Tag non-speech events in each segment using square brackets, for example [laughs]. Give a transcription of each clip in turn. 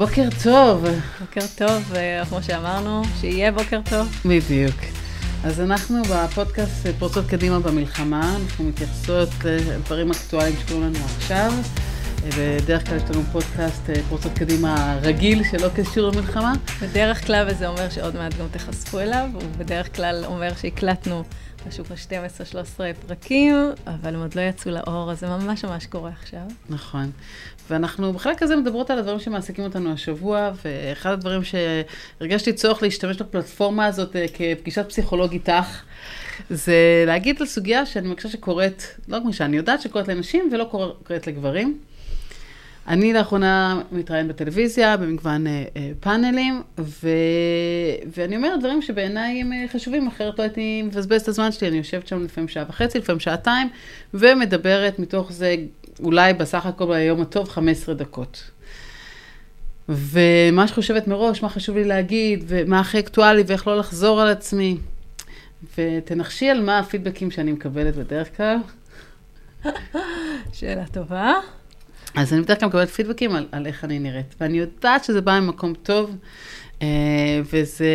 בוקר טוב. בוקר טוב, וכמו שאמרנו, שיהיה בוקר טוב. בדיוק. אז אנחנו בפודקאסט פורצות קדימה במלחמה, אנחנו מתייחסות לדברים אקטואליים שקורים לנו עכשיו. בדרך כלל יש לנו פודקאסט פורצות קדימה רגיל שלא קשור למלחמה. בדרך כלל, וזה אומר שעוד מעט גם תיחשפו אליו, ובדרך כלל אומר שהקלטנו משהו כמו 12-13 פרקים, אבל הם עוד לא יצאו לאור, אז זה ממש ממש קורה עכשיו. נכון. ואנחנו בחלק הזה מדברות על הדברים שמעסיקים אותנו השבוע, ואחד הדברים שהרגשתי צורך להשתמש בפלטפורמה הזאת אה, כפגישת פסיכולוג איתך, זה להגיד על סוגיה שאני מרגישה שקורית, לא כמו שאני יודעת שקורית לנשים ולא קורית לגברים. אני לאחרונה מתראיין בטלוויזיה, במגוון אה, אה, פאנלים, ו... ואני אומרת דברים שבעיניי הם אה, חשובים, אחרת לא הייתי מבזבז את הזמן שלי. אני יושבת שם לפעמים שעה וחצי, לפעמים שעתיים, ומדברת מתוך זה אולי בסך הכל ביום הטוב 15 דקות. ומה שחושבת מראש, מה חשוב לי להגיד, ומה הכי אקטואלי, ואיך לא לחזור על עצמי. ותנחשי על מה הפידבקים שאני מקבלת בדרך כלל. שאלה טובה. אז אני בדרך כלל מקבלת פידבקים על, על איך אני נראית, ואני יודעת שזה בא ממקום טוב, וזה,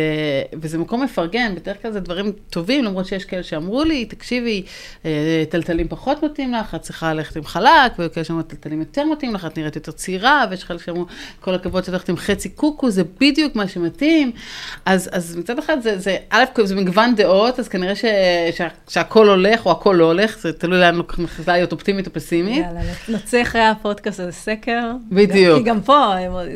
וזה מקום מפרגן, בדרך כלל זה דברים טובים, למרות שיש כאלה שאמרו לי, תקשיבי, אה, טלטלים פחות מתאים לך, את צריכה ללכת עם חלק, וכאלה שאמרו, טלטלים יותר מתאים לך, את נראית יותר צעירה, ויש כאלה שאמרו, כל הכבוד שאת הולכת עם חצי קוקו, זה בדיוק מה שמתאים. אז, אז מצד אחד זה, זה, א', זה מגוון דעות, אז כנראה ש, שה, שהכל הולך, או הכל לא הולך, זה תלוי לאן מחליטה להיות אופטימית או פסימית. יאללה, נוצא אחרי הפודקאסט הזה סקר. בדיוק. כי גם פה,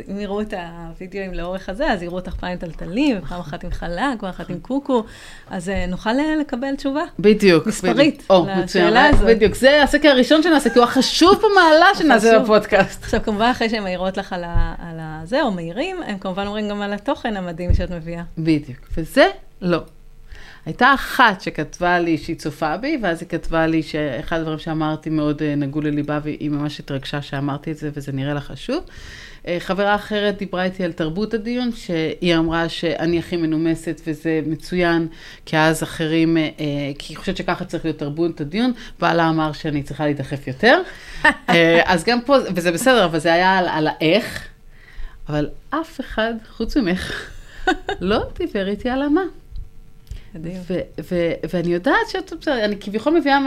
הם יראו את הווידאוים לאורך הזה, אז יראו אותך פעם עם טלטלים, פעם אחת עם חלק, פעם אחת עם קוקו, אז uh, נוכל לקבל תשובה. בדיוק. מספרית, או, לשאלה הזאת. בדיוק, זה הסקר הראשון שנעשה, כי הוא החשוב במעלה שנעשה בפודקאסט. עכשיו, כמובן, אחרי שהם מעירות לך על, ה, על זה, או מעירים, הם כמובן אומרים גם על התוכן המדהים שאת מביאה. בדיוק, וזה לא. הייתה אחת שכתבה לי שהיא צופה בי, ואז היא כתבה לי שאחד הדברים שאמרתי מאוד אה, נגעו לליבה, והיא ממש התרגשה שאמרתי את זה, וזה נראה לה חשוב. אה, חברה אחרת דיברה איתי על תרבות הדיון, שהיא אמרה שאני הכי מנומסת וזה מצוין, כי אז אחרים, אה, כי היא חושבת שככה צריך להיות תרבות הדיון, בעלה אמר שאני צריכה להידחף יותר. [laughs] אז גם פה, וזה בסדר, אבל זה היה על, על האיך, אבל אף אחד, חוץ ממך, [laughs] לא דיבר איתי על המה. מדהים. ואני יודעת שאת, בסדר, אני כביכול מביאה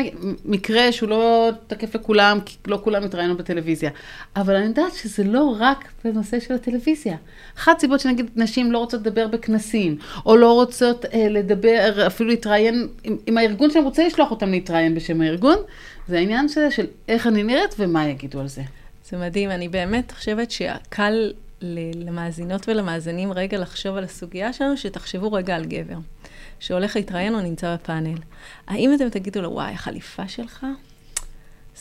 מקרה שהוא לא תקף לכולם, כי לא כולם התראיינו בטלוויזיה. אבל אני יודעת שזה לא רק בנושא של הטלוויזיה. אחת סיבות שנגיד נשים לא רוצות לדבר בכנסים, או לא רוצות אה, לדבר, אפילו להתראיין, עם, עם הארגון שאני רוצה לשלוח אותם להתראיין בשם הארגון, זה העניין שלה של איך אני נראית ומה יגידו על זה. זה מדהים, אני באמת חושבת שקל למאזינות ולמאזינים רגע לחשוב על הסוגיה שלנו, שתחשבו רגע על גבר. שהולך להתראיין או נמצא בפאנל. האם אתם תגידו לו, וואי, החליפה שלך?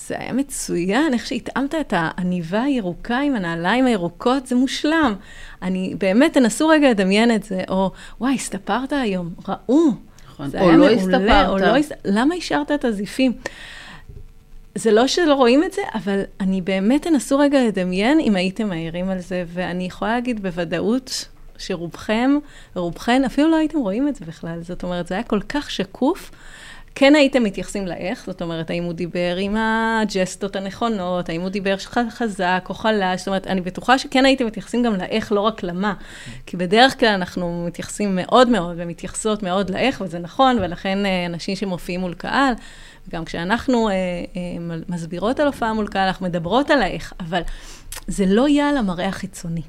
זה היה מצוין, איך שהתאמת את העניבה הירוקה עם הנעליים הירוקות, זה מושלם. אני, באמת, תנסו רגע לדמיין את זה, או, וואי, הסתפרת היום, ראו. נכון, או לא הסתפרת. או לא, למה השארת את הזיפים? זה לא שלא רואים את זה, אבל אני באמת תנסו רגע לדמיין אם הייתם מעירים על זה, ואני יכולה להגיד בוודאות שרובכם, רובכן, אפילו לא הייתם רואים את זה בכלל. זאת אומרת, זה היה כל כך שקוף. כן הייתם מתייחסים לאיך, זאת אומרת, האם הוא דיבר עם הג'סטות הנכונות, האם הוא דיבר חזק או חלש, זאת אומרת, אני בטוחה שכן הייתם מתייחסים גם לאיך, לא רק למה. כי בדרך כלל אנחנו מתייחסים מאוד מאוד ומתייחסות מאוד לאיך, וזה נכון, ולכן אה, אנשים שמופיעים מול קהל, גם כשאנחנו אה, אה, מסבירות על הופעה מול קהל, אנחנו מדברות על האיך, אבל זה לא יהיה על המראה החיצוני.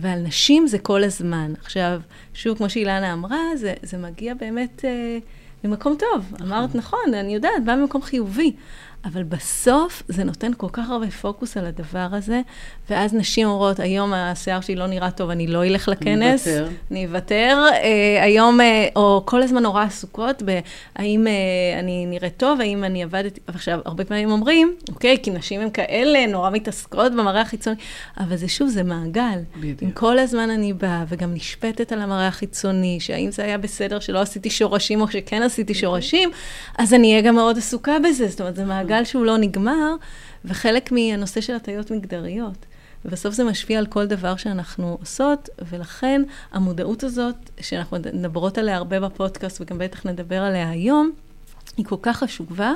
ועל נשים זה כל הזמן. עכשיו, שוב, כמו שאילנה אמרה, זה, זה מגיע באמת אה, למקום טוב. אמרת, נכון, אני יודעת, בא ממקום חיובי. אבל בסוף זה נותן כל כך הרבה פוקוס על הדבר הזה, ואז נשים אומרות, היום השיער שלי לא נראה טוב, אני לא אלך לכנס. אני אוותר. אני אוותר. אה, היום, אה, או כל הזמן נורא עסוקות בהאם אה, אני נראית טוב, האם אני עבדתי, עכשיו, הרבה פעמים אומרים, אוקיי, כי נשים הן כאלה, נורא מתעסקות במראה החיצוני, אבל זה שוב, זה מעגל. בדיוק. אם כל הזמן אני באה וגם נשפטת על המראה החיצוני, שהאם זה היה בסדר שלא עשיתי שורשים או שכן עשיתי שורשים, אז אני אהיה גם מאוד עסוקה בזה. זאת אומרת, זה מעגל שהוא לא נגמר, וחלק מהנושא של הטיות מגדריות. ובסוף זה משפיע על כל דבר שאנחנו עושות, ולכן המודעות הזאת, שאנחנו מדברות עליה הרבה בפודקאסט, וגם בטח נדבר עליה היום, היא כל כך חשובה,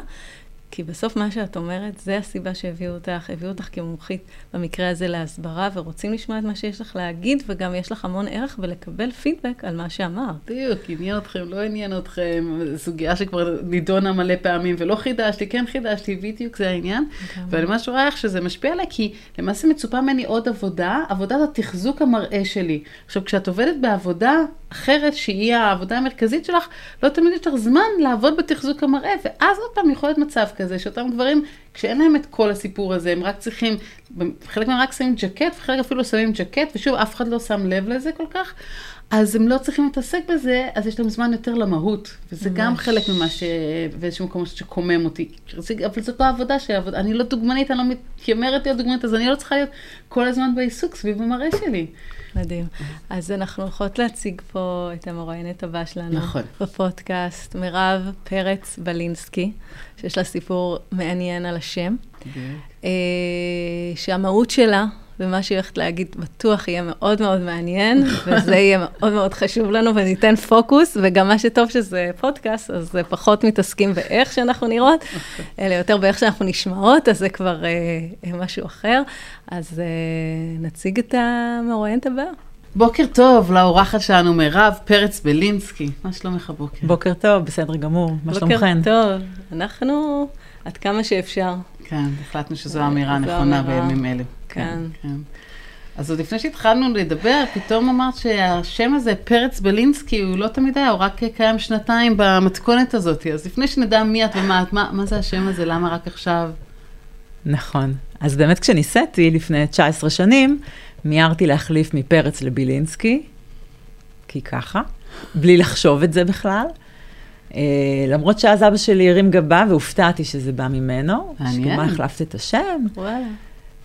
כי בסוף מה שאת אומרת, זה הסיבה שהביאו אותך, הביאו אותך כמומחית, במקרה הזה להסברה, ורוצים לשמוע את מה שיש לך להגיד, וגם יש לך המון ערך ולקבל פידבק על מה שאמרת. בדיוק, עניין אתכם, לא עניין אתכם, סוגיה שכבר נידונה מלא פעמים, ולא חידשתי, כן חידשתי, בדיוק זה העניין. ואני ממש רואה איך שזה משפיע עליי, כי למעשה מצופה ממני עוד עבודה, עבודת התחזוק המראה שלי. עכשיו, כשאת עובדת בעבודה אחרת, שהיא העבודה המרכזית שלך, לא תמיד יש לך זמן לעבוד בתחזוק המראה, ואז עוד פעם יכול להיות מצב כזה, שאותם גברים, כשאין להם את כל הסיפור הזה, הם רק צריכים, חלק מהם רק שמים ג'קט, וחלק אפילו שמים ג'קט, ושוב, אף אחד לא שם לב לזה כל כך, אז הם לא צריכים להתעסק בזה, אז יש להם זמן יותר למהות. וזה ממש. גם חלק ממה ש... באיזשהו מקום שקומם אותי. אבל זאת לא העבודה שלי, אני לא דוגמנית, אני לא מתיימרת להיות דוגמנית, אז אני לא צריכה להיות כל הזמן בעיסוק סביב המראה שלי. מדהים. אז אנחנו הולכות להציג פה את המרואיינת הבאה שלנו. נכון. בפודקאסט, מירב פרץ בלינסקי, שיש לה סיפור מעניין על השם. אה, שהמהות שלה ומה שהיא הולכת להגיד בטוח יהיה מאוד מאוד מעניין, וזה יהיה מאוד מאוד חשוב לנו, וניתן פוקוס, וגם מה שטוב שזה פודקאסט, אז זה פחות מתעסקים באיך שאנחנו נראות, אלא יותר באיך שאנחנו נשמעות, אז זה כבר אה, משהו אחר. אז אה, נציג את המרואיינת הבאה. בוקר טוב לאורחת שלנו, מירב פרץ בלינסקי. מה שלומך הבוקר? בוקר טוב, בסדר גמור. מה שלומכן? בוקר טוב. אנחנו עד כמה שאפשר. כן, החלטנו שזו אמירה נכונה בימים אלה. כן. כן. אז עוד לפני שהתחלנו לדבר, פתאום אמרת שהשם הזה, פרץ בלינסקי, הוא לא תמיד היה, הוא רק קיים שנתיים במתכונת הזאת. אז לפני שנדע מי את ומה את, מה, מה זה השם הזה, למה רק עכשיו? נכון. אז באמת כשניסיתי לפני 19 שנים, מיהרתי להחליף מפרץ לבילינסקי, כי ככה, בלי לחשוב את זה בכלל. Uh, למרות שאז אבא שלי הרים גבה והופתעתי שזה בא ממנו. מעניין. שכמה החלפת את השם. וואלה.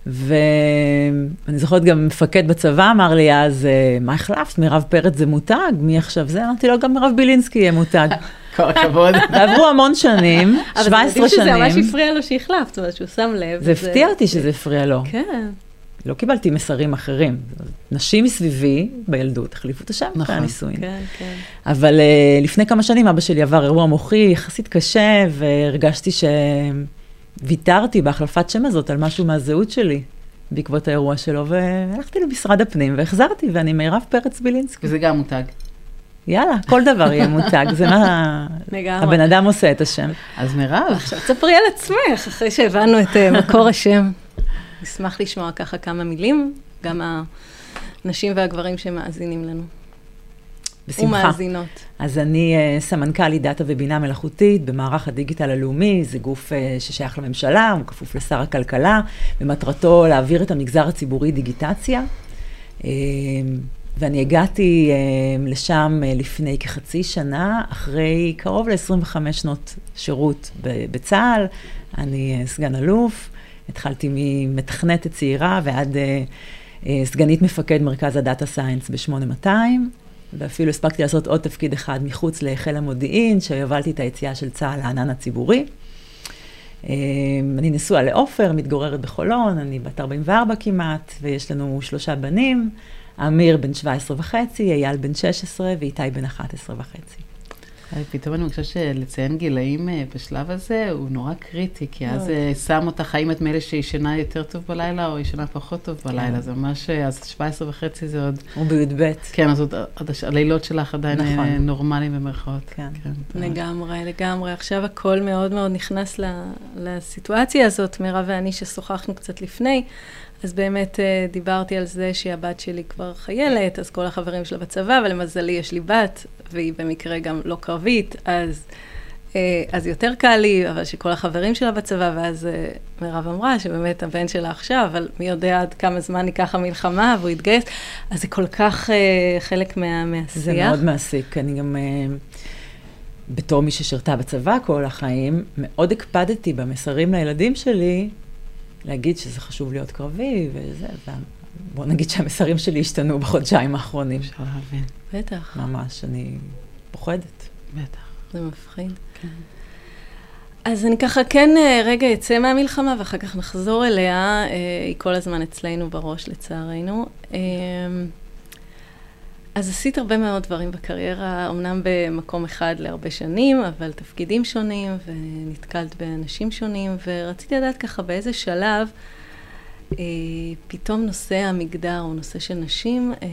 ואני זוכרת גם מפקד בצבא אמר לי אז, אה, מה החלפת? מירב פרץ זה מותג? מי עכשיו זה? אמרתי לו, גם מירב בילינסקי יהיה מותג. [laughs] כל הכבוד. [laughs] ועברו המון שנים, 17 שנים. אבל זה שזה ממש הפריע לו שהחלפת, זאת אומרת שהוא שם לב. זה הפתיע אותי שזה הפריע לו. כן. לא קיבלתי מסרים אחרים. נשים מסביבי, בילדות, החליפו את השם אחרי נכון. הנישואין. כן, כן. אבל uh, לפני כמה שנים אבא שלי עבר אירוע מוחי יחסית קשה, והרגשתי ש... ויתרתי בהחלפת שם הזאת על משהו מהזהות שלי. בעקבות האירוע שלו, והלכתי למשרד הפנים והחזרתי, ואני מירב פרץ בילינסקי. וזה גם מותג. יאללה, כל דבר יהיה מותג, זה מה הבן אדם עושה את השם. אז מירב. עכשיו תספרי על עצמך, אחרי שהבנו את uh, מקור השם. נשמח לשמוע ככה כמה מילים, גם הנשים והגברים שמאזינים לנו. בשמחה. ומאזינות. אז אני uh, סמנכ"לית דאטה ובינה מלאכותית במערך הדיגיטל הלאומי, זה גוף uh, ששייך לממשלה, הוא כפוף לשר הכלכלה, ומטרתו להעביר את המגזר הציבורי דיגיטציה. Uh, ואני הגעתי uh, לשם uh, לפני כחצי שנה, אחרי קרוב ל-25 שנות שירות בצה"ל. אני uh, סגן אלוף, התחלתי ממתכנתת צעירה ועד uh, uh, סגנית מפקד מרכז הדאטה סיינס ב-8200. ואפילו הספקתי לעשות עוד תפקיד אחד מחוץ לחיל המודיעין, שהובלתי את היציאה של צה"ל לענן הציבורי. אמ, אני נשואה לעופר, מתגוררת בחולון, אני בת 44 כמעט, ויש לנו שלושה בנים, אמיר בן 17 וחצי, אייל בן 16 ואיתי בן 11 וחצי. פתאום אני חושבת שלציין גילאים אה, בשלב הזה הוא נורא קריטי, כי אז אה, שם אותך, האם את מאלה שישנה יותר טוב בלילה או ישנה פחות טוב בלילה, כן. זה ממש, אה, אז 17 וחצי זה עוד... הוא בי"ב. כן, אז עוד הלילות שלך עדיין נכון. נורמליים במרכאות. כן. כן. לגמרי, לגמרי. עכשיו הכל מאוד מאוד נכנס לסיטואציה הזאת, מירב ואני ששוחחנו קצת לפני. אז באמת דיברתי על זה שהבת שלי כבר חיילת, אז כל החברים שלה בצבא, ולמזלי יש לי בת, והיא במקרה גם לא קרבית, אז, אה, אז יותר קל לי, אבל שכל החברים שלה בצבא, ואז אה, מירב אמרה שבאמת הבן שלה עכשיו, אבל מי יודע עד כמה זמן ייקח המלחמה, והוא יתגייס, אז זה כל כך אה, חלק מה, מהשיח. זה מאוד מעסיק, אני גם... בתור מי ששירתה בצבא כל החיים, מאוד הקפדתי במסרים לילדים שלי להגיד שזה חשוב להיות קרבי וזה, בוא נגיד שהמסרים שלי השתנו בחודשיים האחרונים. אפשר להבין. בטח. ממש, אני פוחדת. בטח. זה מפחיד. כן. אז אני ככה כן אה, רגע אצא מהמלחמה ואחר כך נחזור אליה, אה, היא כל הזמן אצלנו בראש לצערנו. אז עשית הרבה מאוד דברים בקריירה, אמנם במקום אחד להרבה שנים, אבל תפקידים שונים, ונתקלת באנשים שונים, ורציתי לדעת ככה באיזה שלב אה, פתאום נושא המגדר או נושא של נשים, אה,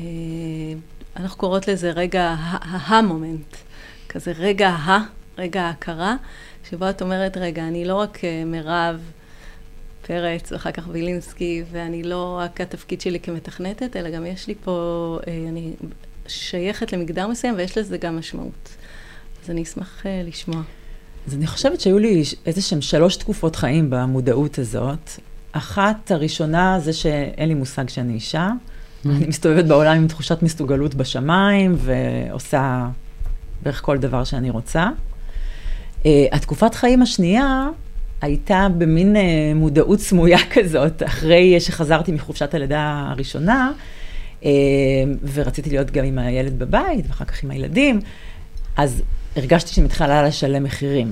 אנחנו קוראות לזה רגע המומנט, כזה רגע ה, רגע ההכרה, שבו את אומרת, רגע, אני לא רק אה, מירב פרץ, ואחר כך וילינסקי, ואני לא רק התפקיד שלי כמתכנתת, אלא גם יש לי פה, אה, אני שייכת למגדר מסוים, ויש לזה גם משמעות. אז אני אשמח אה, לשמוע. אז אני חושבת שהיו לי איזה שהם שלוש תקופות חיים במודעות הזאת. אחת, הראשונה, זה שאין לי מושג שאני אישה. Mm. אני מסתובבת בעולם עם תחושת מסוגלות בשמיים, ועושה בערך כל דבר שאני רוצה. Uh, התקופת חיים השנייה הייתה במין uh, מודעות סמויה [laughs] כזאת, אחרי שחזרתי מחופשת הלידה הראשונה, uh, ורציתי להיות גם עם הילד בבית, ואחר כך עם הילדים, אז הרגשתי שאני מתחילה לשלם מחירים.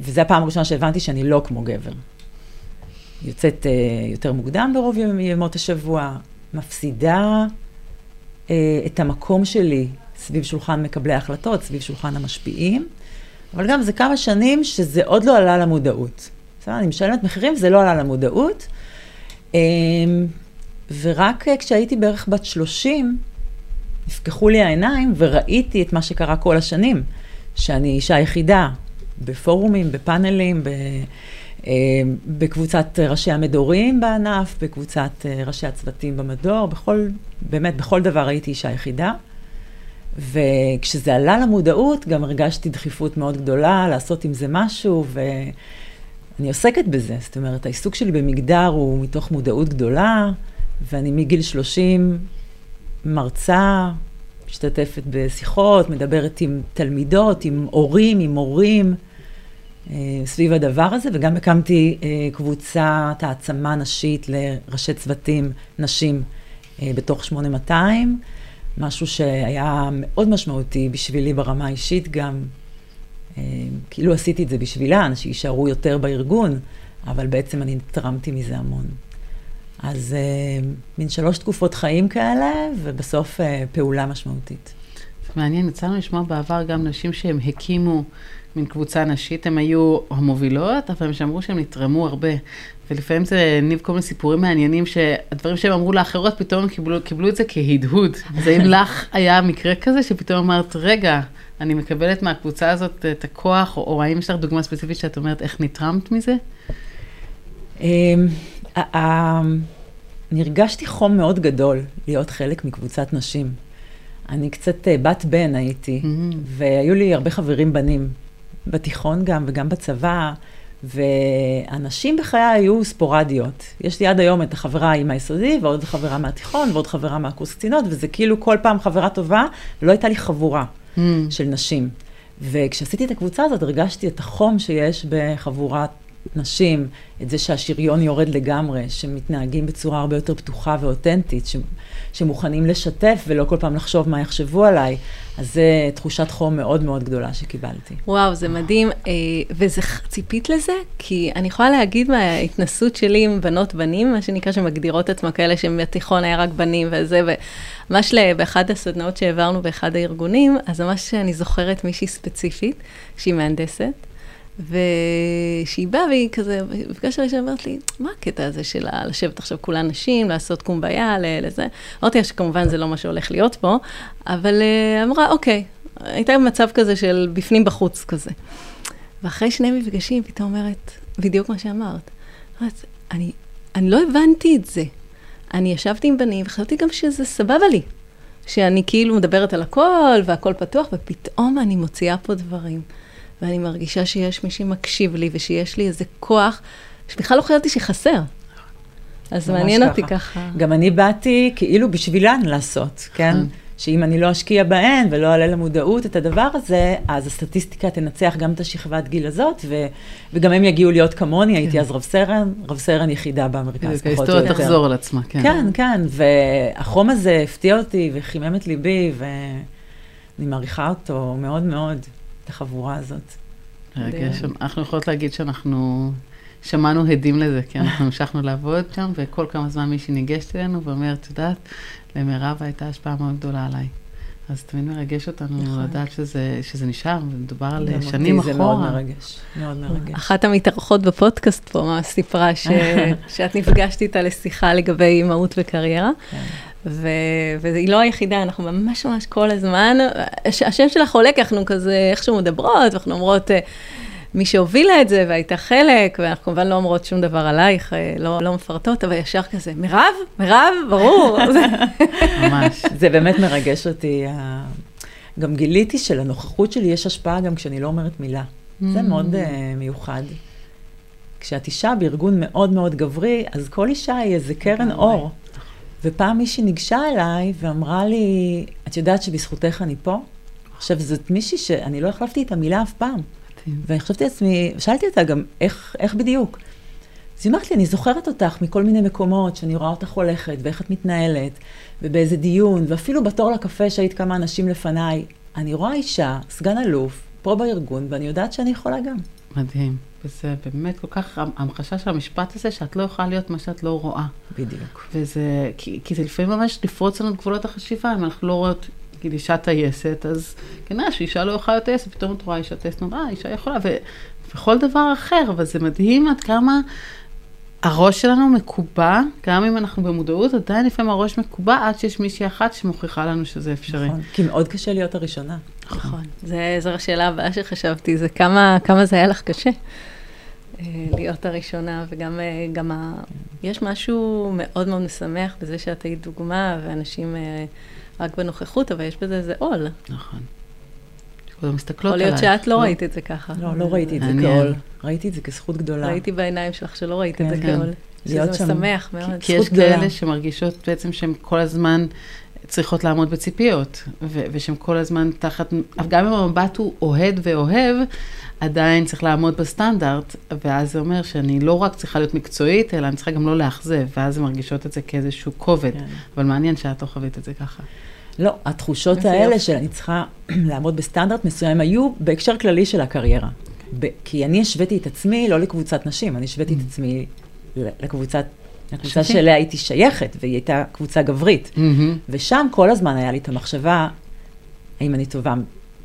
וזו הפעם הראשונה שהבנתי שאני לא כמו גבר. יוצאת uh, יותר מוקדם ברוב ימות השבוע, מפסידה uh, את המקום שלי סביב שולחן מקבלי ההחלטות, סביב שולחן המשפיעים, אבל גם זה כמה שנים שזה עוד לא עלה למודעות. בסדר, אני משלמת מחירים, זה לא עלה למודעות. ורק uh, כשהייתי בערך בת 30, נפקחו לי העיניים וראיתי את מה שקרה כל השנים, שאני אישה יחידה, בפורומים, בפאנלים, ב... אה, בקבוצת ראשי המדורים בענף, בקבוצת אה, ראשי הצוותים במדור, בכל, באמת, בכל דבר הייתי אישה יחידה. וכשזה עלה למודעות, גם הרגשתי דחיפות מאוד גדולה לעשות עם זה משהו, ואני עוסקת בזה. זאת אומרת, העיסוק שלי במגדר הוא מתוך מודעות גדולה, ואני מגיל 30 מרצה, משתתפת בשיחות, מדברת עם תלמידות, עם הורים, עם מורים. אה, סביב הדבר הזה, וגם הקמתי אה, קבוצת העצמה נשית לראשי צוותים נשים אה, בתוך 8200, משהו שהיה מאוד משמעותי בשבילי ברמה האישית גם. כאילו עשיתי את זה בשבילן, שיישארו יותר בארגון, אבל בעצם אני תרמתי מזה המון. אז מין שלוש תקופות חיים כאלה, ובסוף פעולה משמעותית. מעניין, יצא לנו לשמוע בעבר גם נשים שהם הקימו מין קבוצה נשית, הן היו המובילות, אבל הם שאמרו שהם נתרמו הרבה. ולפעמים זה ניב כל מיני סיפורים מעניינים, שהדברים שהם אמרו לאחרות, פתאום הם קיבלו, קיבלו את זה כהדהוד. אז האם [laughs] לך היה מקרה כזה, שפתאום אמרת, רגע, אני מקבלת מהקבוצה הזאת את הכוח, או, או האם יש לך דוגמה ספציפית שאת אומרת, איך נתרמת מזה? הרגשתי חום מאוד גדול להיות חלק מקבוצת נשים. אני קצת אה, בת בן הייתי, mm-hmm. והיו לי הרבה חברים בנים. בתיכון גם וגם בצבא, ואנשים בחיי היו ספורדיות. יש לי עד היום את החברה עם היסודי, ועוד חברה מהתיכון, ועוד חברה מהקורס קצינות, וזה כאילו כל פעם חברה טובה, ולא הייתה לי חבורה mm. של נשים. וכשעשיתי את הקבוצה הזאת, הרגשתי את החום שיש בחבורת נשים, את זה שהשריון יורד לגמרי, שמתנהגים בצורה הרבה יותר פתוחה ואותנטית, ש, שמוכנים לשתף ולא כל פעם לחשוב מה יחשבו עליי. אז זו תחושת חום מאוד מאוד גדולה שקיבלתי. וואו, זה מדהים. אה, וזה, ציפית לזה? כי אני יכולה להגיד מההתנסות שלי עם בנות בנים, מה שנקרא שמגדירות עצמן כאלה שבתיכון היה רק בנים וזה, וממש באחד הסדנאות שהעברנו באחד הארגונים, אז ממש אני זוכרת מישהי ספציפית, שהיא מהנדסת. ושהיא באה והיא כזה, בפגש הראשון אמרת לי, מה הקטע הזה של לשבת עכשיו כולן נשים, לעשות קומביה, לזה? אמרתי לה שכמובן זה לא מה שהולך להיות פה, אבל אה, אמרה, אוקיי, הייתה במצב כזה של בפנים בחוץ כזה. ואחרי שני מפגשים, פתאום אומרת, בדיוק מה שאמרת. אני, אני לא הבנתי את זה. אני ישבתי עם בנים וחשבתי גם שזה סבבה לי. שאני כאילו מדברת על הכל והכל פתוח, ופתאום אני מוציאה פה דברים. ואני מרגישה שיש מי שמקשיב לי ושיש לי איזה כוח שבכלל לא חשבתי שחסר. אז מעניין ככה. אותי ככה. גם אני באתי כאילו בשבילן לעשות, כן? נכון. שאם אני לא אשקיע בהן ולא אעלה למודעות את הדבר הזה, אז הסטטיסטיקה תנצח גם את השכבת גיל הזאת, ו, וגם הם יגיעו להיות כמוני, כן. הייתי אז רב סרן, רב סרן יחידה במרכז, פחות או יותר. ההיסטוריה תחזור על עצמה, כן. כן, כן, והחום הזה הפתיע אותי וחימם את ליבי, ואני מעריכה אותו מאוד מאוד. את החבורה הזאת. רגע, אנחנו יכולות להגיד שאנחנו, שמענו הדים לזה, כי אנחנו [laughs] המשכנו לעבוד שם, וכל כמה זמן מישהי ניגשת אלינו ואומרת, את יודעת, למירב הייתה השפעה מאוד גדולה עליי. אז תמיד מרגש אותנו נכון. לדעת שזה, שזה נשאר, ומדובר על שנים אחורה. זה מאוד מרגש, מאוד מרגש. אחת המתארחות בפודקאסט פה ממש סיפרה ש... [laughs] שאת נפגשת איתה לשיחה לגבי אימהות וקריירה. כן. ו... והיא לא היחידה, אנחנו ממש ממש כל הזמן, הש... השם שלך עולה כי אנחנו כזה איכשהו מדברות, ואנחנו אומרות, אה, מי שהובילה את זה והייתה חלק, ואנחנו כמובן לא אומרות שום דבר עלייך, אה, לא, לא מפרטות, אבל ישר כזה, מירב? מירב? ברור. [laughs] ממש. [laughs] זה באמת מרגש אותי. ה- גם גיליתי שלנוכחות שלי יש השפעה גם כשאני לא אומרת מילה. זה Mm. מאוד אה, מיוחד. כשאת אישה בארגון מאוד מאוד גברי, אז כל אישה היא איזה קרן. אור. ופעם מישהי ניגשה אליי ואמרה לי, את יודעת שבזכותך אני פה? עכשיו, זאת מישהי שאני לא החלפתי את המילה אף פעם. ואני חשבתי לעצמי, שאלתי אותה גם, איך, איך בדיוק? אז היא אמרת לי, אני זוכרת אותך מכל מיני מקומות, שאני רואה אותך הולכת, ואיך את מתנהלת, ובאיזה דיון, ואפילו בתור לקפה שהיית כמה אנשים לפניי. אני רואה אישה, סגן אלוף, פה בארגון, ואני יודעת שאני יכולה גם. מדהים. וזה באמת כל כך, המחשה של המשפט הזה, שאת לא יכולה להיות מה שאת לא רואה. בדיוק. וזה, כי, כי זה לפעמים ממש לפרוץ לנו את גבולות החשיבה, אם אנחנו לא רואות, נגיד, אישה טייסת, אז כנראה שאישה לא יכולה להיות טייסת, פתאום את רואה אישה טייסת, אה, אישה יכולה, ו, וכל דבר אחר, אבל זה מדהים עד כמה הראש שלנו מקובע, גם אם אנחנו במודעות, עדיין לפעמים הראש מקובע, עד שיש מישהי אחת שמוכיחה לנו שזה אפשרי. נכון. כי מאוד קשה להיות הראשונה. נכון. זה, זו השאלה הבאה שחשבתי, זה כמה, כמה זה היה לך קשה להיות הראשונה, וגם אה, גם ה... יש משהו מאוד מאוד משמח בזה שאת היית דוגמה, ואנשים אה, רק בנוכחות, אבל יש בזה איזה עול. נכון. הזמן מסתכלות יכול עלייך. להיות שאת לא ראית את זה ככה. לא, לא ראיתי את זה. כעול. ראיתי את זה כזכות גדולה. ראיתי בעיניים שלך שלא ראית את זה כן, כן. כעול. להיות שזה שם. משמח מאוד. כי יש. כאלה שמרגישות בעצם שהן כל הזמן צריכות לעמוד בציפיות, ו- ושהן כל הזמן תחת, גם אם המבט הוא אוהד ואוהב, עדיין צריך לעמוד בסטנדרט, ואז זה אומר שאני לא רק צריכה להיות מקצועית, אלא אני צריכה גם לא לאכזב, ואז הן מרגישות את זה כאיזשהו כובד. כן. אבל מעניין שאת לא חווית את זה ככה. לא, התחושות האלה יופי. שאני צריכה [clears throat] לעמוד בסטנדרט מסוים היו בהקשר כללי של הקריירה. ב- כי אני השוויתי את עצמי לא לקבוצת נשים, אני השוויתי את עצמי ל- לקבוצת, שווים. שאליה הייתי שייכת, והיא הייתה קבוצה גברית. מהמם. ושם כל הזמן היה לי את המחשבה, האם אני טובה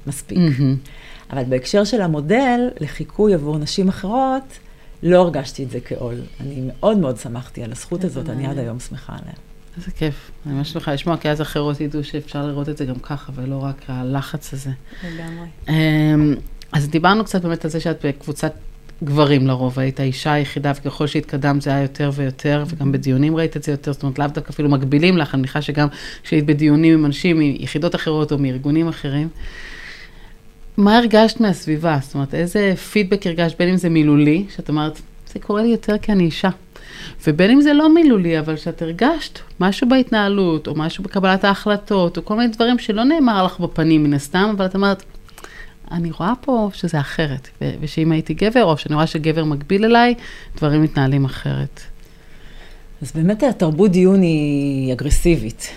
מספיק. מהמם. אבל בהקשר של המודל לחיקוי עבור נשים אחרות, לא הרגשתי את זה כעול. אני מאוד מאוד שמחתי על הזכות הזאת, אני עד. היום שמחה עליה. איזה כיף. אני ממש שמחה לשמוע, כי אז אחרות ידעו שאפשר לראות את זה גם ככה, ולא רק הלחץ הזה. לגמרי. אמ, אז דיברנו קצת באמת על זה שאת בקבוצת גברים לרוב, היית האישה היחידה, וככל שהתקדמת זה היה יותר ויותר, וגם בדיונים ראית את זה יותר, זאת אומרת, לאו דווקא אפילו מקבילים לך, אני מניחה שגם כשהיית בדיונים עם אנשים מיחידות אחרות או מארגונים אחרים. מה הרגשת מהסביבה? זאת אומרת, איזה פידבק הרגשת, בין אם זה מילולי, שאת אומרת, זה קורה לי יותר כי אני אישה. ובין אם זה לא מילולי, אבל שאת הרגשת משהו בהתנהלות, או משהו בקבלת ההחלטות, או כל מיני דברים שלא נאמר לך בפנים מן הסתם, אבל את אומרת, אני רואה פה שזה אחרת, ו- ושאם הייתי גבר, או שאני רואה שגבר מקביל אליי, דברים מתנהלים אחרת. אז באמת התרבות דיון היא אגרסיבית,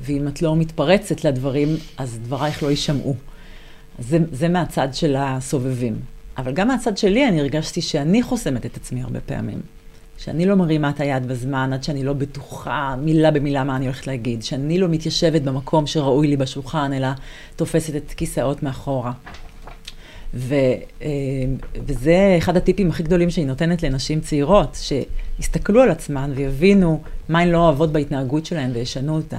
ואם את לא מתפרצת לדברים, אז דברייך לא יישמעו. זה, זה מהצד של הסובבים. אבל גם מהצד שלי אני הרגשתי שאני חוסמת את עצמי הרבה פעמים. שאני לא מרימה את היד בזמן עד שאני לא בטוחה מילה במילה מה אני הולכת להגיד. שאני לא מתיישבת במקום שראוי לי בשולחן, אלא תופסת את כיסאות מאחורה. ו, אה, וזה אחד הטיפים הכי גדולים שהיא נותנת לנשים צעירות, שיסתכלו על עצמן ויבינו מה הן לא אוהבות בהתנהגות שלהן וישנו אותה.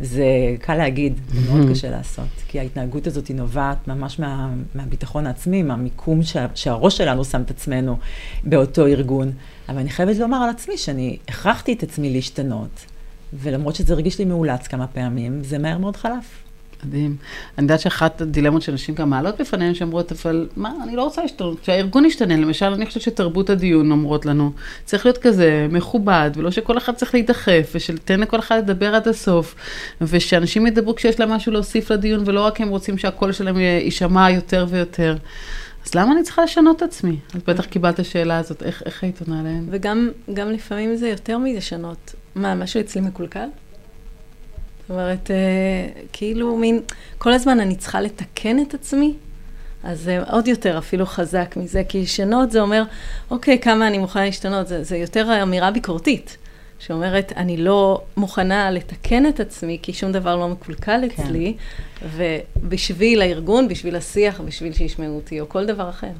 זה קל להגיד, זה מאוד קשה לעשות, כי ההתנהגות הזאת היא נובעת ממש מה, מהביטחון העצמי, מהמיקום שה, שהראש שלנו שם את עצמנו באותו ארגון. אבל אני חייבת לומר על עצמי שאני הכרחתי את עצמי להשתנות, ולמרות שזה הרגיש לי מאולץ כמה פעמים, זה מהר מאוד חלף. מדהים. אני יודעת שאחת הדילמות שנשים גם מעלות בפניהן, שאומרות, אבל מה, אני לא רוצה להשתנות, שהארגון ישתנה. למשל, אני חושבת שתרבות הדיון אומרות לנו, צריך להיות כזה מכובד, ולא שכל אחד צריך להידחף, ושתן לכל אחד לדבר עד הסוף, ושאנשים ידברו כשיש להם משהו להוסיף לדיון, ולא רק הם רוצים שהקול שלהם יישמע יותר ויותר. אז למה אני צריכה לשנות את עצמי? אז בטח קיבלת את השאלה הזאת, איך, איך היית עונה עליהן? וגם גם לפעמים זה יותר מלשנות. מה, משהו אצלי מקולקל? זאת אומרת, אה, כאילו מין, כל הזמן אני צריכה לתקן את עצמי, אז זה עוד יותר אפילו חזק מזה, כי לשנות זה אומר, אוקיי, כמה אני מוכנה להשתנות, זה, זה יותר אמירה ביקורתית, שאומרת, אני לא מוכנה לתקן את עצמי, כי שום דבר לא מקולקל כן. אצלי, ובשביל הארגון, בשביל השיח, בשביל שישמעו אותי, או כל דבר אחר.